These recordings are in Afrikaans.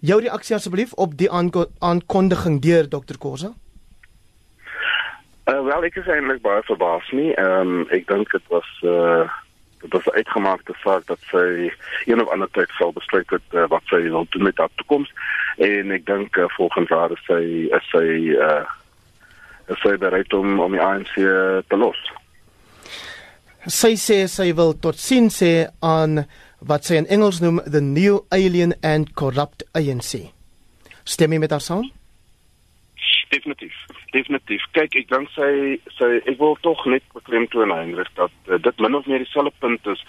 Jou reaksie asseblief op die aanko aankondiging deur Dr. Kosa? Uh, wel, ek is eintlik baie verbaas nie. Ehm um, ek dink dit was uh dit was uitgemaakte saak dat sy een of ander tyd sal besluit het uh, wat sy wil doen met haar toekoms en ek dink uh, volgens haar is sy is sy uh is sy bereid om om die ANC te los. Sy sê sy wil tot sien sê aan wat sy in Engels noem the new alien and corrupt ANC. Stem jy met haar saam? Definitief. Definitief. Kyk, ek dink sy sy ek wil tog net beklemtoon Heinrich dat uh, dit min of meer dieselfde punt is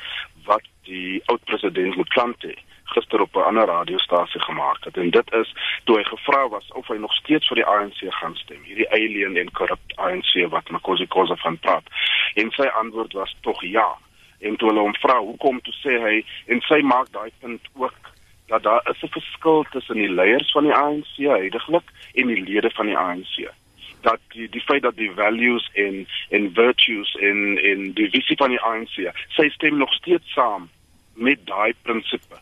wat die oud president Mklante gister op 'n ander radiostasie gemaak het en dit is toe hy gevra was of hy nog steeds vir die ANC gaan stem hierdie alien en corrupt ANC wat Makosi Khoza van praat en sy antwoord was tog ja en toe hulle hom vra hoekom toe sê hy en sy maak daai punt ook dat daar is 'n verskil tussen die leiers van die ANC heidaglik en die lede van die ANC dat die die feit dat die values en en virtues in in die visie van die ANC sy stem nog steeds saam met daai prinsipe.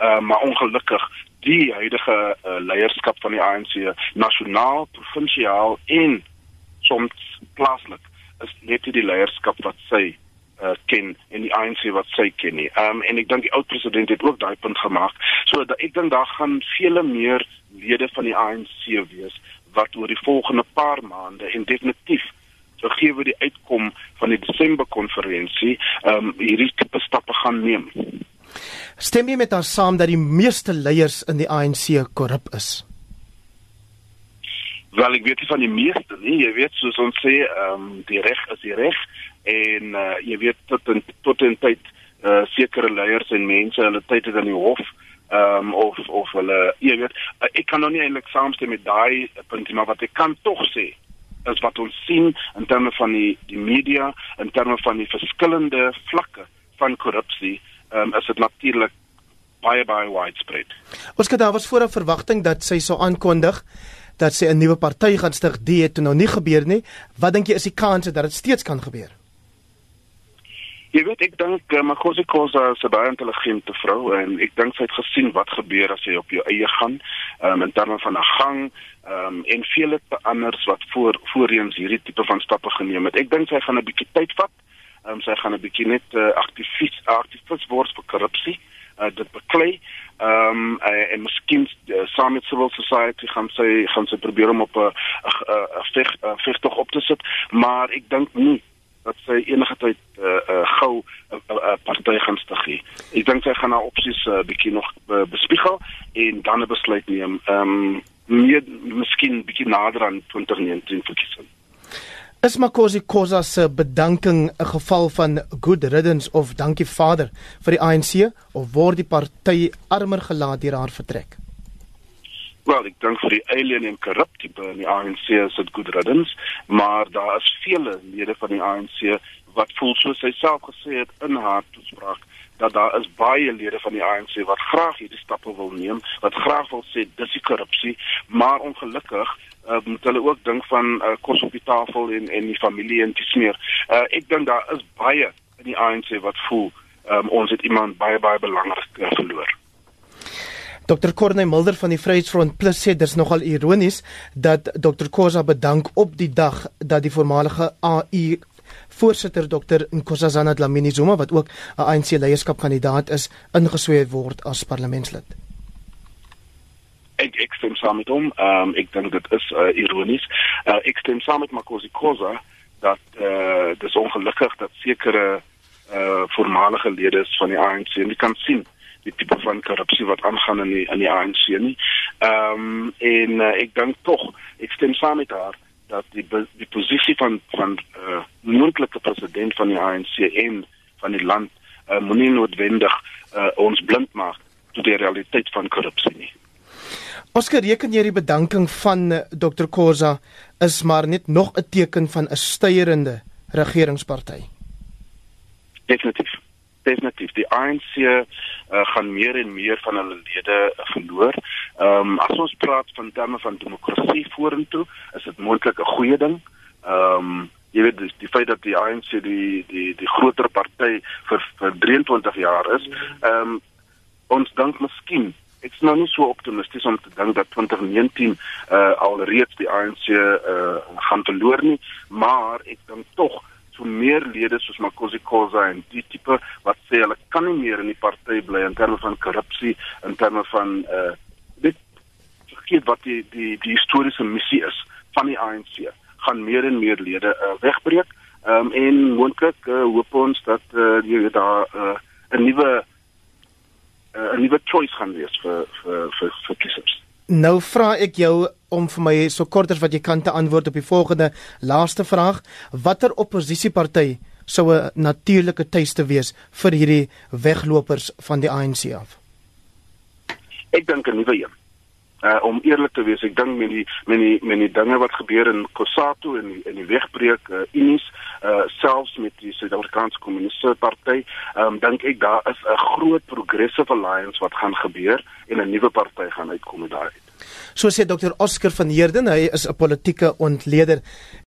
Uh maar ongelukkig die huidige uh, leierskap van die ANC nasionaal, provinsiaal en soms plaaslik is net die leierskap wat sy uh, ken en die ANC wat sy ken nie. Ehm um, en ek dink die oud president het ook daai punt gemaak. So dat ek dink daar gaan vele meer lede van die ANC wees wat oor die volgende paar maande en definitief so gee we die uitkom van die Desember konferensie ehm um, hierdie tipe stappe gaan neem. Stem jy met haar saam dat die meeste leiers in die ANC korrup is? Wel ek weet nie van die meeste nie. Jy weet soos ons sê, ehm um, die reg is die reg en uh, jy weet tot in, tot in tyd uh, sekere leiers en mense hulle tyd het in die hof ehm um, of of hulle jy weet uh, ek kan nog nie eintlik saamstem met daai punt maar wat ek kan tog sê is wat ons sien in terme van die die media in terme van die verskillende vlakke van korrupsie ehm um, is dit natuurlik baie baie widespread. Ons het daar was vooraf verwagting dat sy sou aankondig dat sy 'n nuwe party gaan stig, dit het nou nie gebeur nie. Wat dink jy is die kanse dat dit steeds kan gebeur? Jy weet ek dink uh, Makosi Khoza is 'n baie intelligente vrou en ek dink sy het gesien wat gebeur as jy op jou eie gaan um, in terme van 'n gang um, en vele anders wat voor voorheen hierdie tipe van stappe geneem het. Ek dink sy gaan 'n bietjie tyd vat. Um, sy gaan 'n bietjie net uh, aktivis aktivis word vir korrupsie. Uh, dit beklei ehm um, uh, en miskien uh, saam met civil society gaan sy gaan sy probeer om op 'n 'n veg vegtog op te sit maar ek dink nie dat sy enige tyd uh, uh, gou 'n uh, uh, uh, party gaan stig. Ek dink sy gaan haar opsies 'n uh, bietjie nog uh, bespiegel en dan 'n besluit neem. Ehm um, meer miskien bietjie nader aan 2019 verkiesing. Is Makosi Khoza se bedanking 'n geval van good riddance of dankie Vader vir die ANC of word die party armer gelaat deur haar vertrek? Wel, ek dink vir die alien en korrupt tipe in die ANC is dit goed reddens, maar daar is vele lede van die ANC wat voel soos hy self gesê het in haar toespraak dat daar is baie lede van die ANC wat graag hierdie stappe wil neem, wat graag wil sê dis die korrupsie, maar ongelukkig uh, moet hulle ook dink van uh, kos op die tafel en en die familie en dis meer. Uh, ek dink daar is baie in die ANC wat voel um, ons het iemand baie baie belangrik uh, verloor. Dr. Corne Mulder van die Vryheidsfront Plus sê dis nogal ironies dat Dr. Khoza bedank op die dag dat die voormalige AU voorsitter Dr. Nkosazana Dlamini Zuma wat ook 'n ANC leierskapkandidaat is ingesweef word as parlementslid. Ek ek stem saam met hom. Ehm um, ek dink dit is uh, ironies. Uh, ek stem saam met Makosi Khoza dat eh uh, dis ongelukkig dat sekere uh, voormalige lede van die ANC nie kan sien die tipe van korrupsie wat aangaan in die in die ANC nie. Ehm um, en uh, ek dink tog ek stem saam met haar dat die die posisie van van uh, moontlike president van die ANC en van die land uh, moenie noodwendig uh, ons blind maak tot die realiteit van korrupsie nie. Ons gereken jy die bedanking van Dr Khoza is maar net nog 'n teken van 'n styerende regeringsparty. Definitief definitief die ANC uh, gaan meer en meer van hulle lede verloor. Ehm um, as ons praat van terme van demokrasie vorentoe, is dit moontlik 'n goeie ding. Ehm um, jy weet die, die feit dat die ANC die die die groter party vir vir 23 jaar is, ehm um, ons dink miskien ek's nou nie so optimisties om te dink dat 2019 uh alreeds die ANC uh gaan verloor nie, maar ek dink tog so meer lede soos Makosi Khoza en die tipe wat sê hulle kan nie meer in die party bly in terme van korrupsie, in terme van uh dit vergeet wat die die die historiese missie is van die ANC gaan meer en meer lede uh, wegbreek um, en moontlik uh, hoop ons dat uh, jy weet daar 'n uh, nuwe 'n uh, nuwe choice gaan wees vir vir vir vir kiesers. Nou vra ek jou om vir my so kort as wat jy kan te antwoord op die volgende laaste vraag: Watter oppositieparty sou 'n natuurlike tuiste wees vir hierdie weglopers van die ANC af? Ek dink 'n nuwe een uh, om eerlik te wees, ek dink met die met die met die dinge wat gebeur in Kosato en in die wegbreek uh, Unis, uh, selfs met die Suid-Afrikaanse Kommuniste Party, um, dink ek daar is 'n groot progressive alliance wat gaan gebeur en 'n nuwe party gaan uitkom daai. So sê Dr Oscar van Heerden, hy is 'n politieke ontleder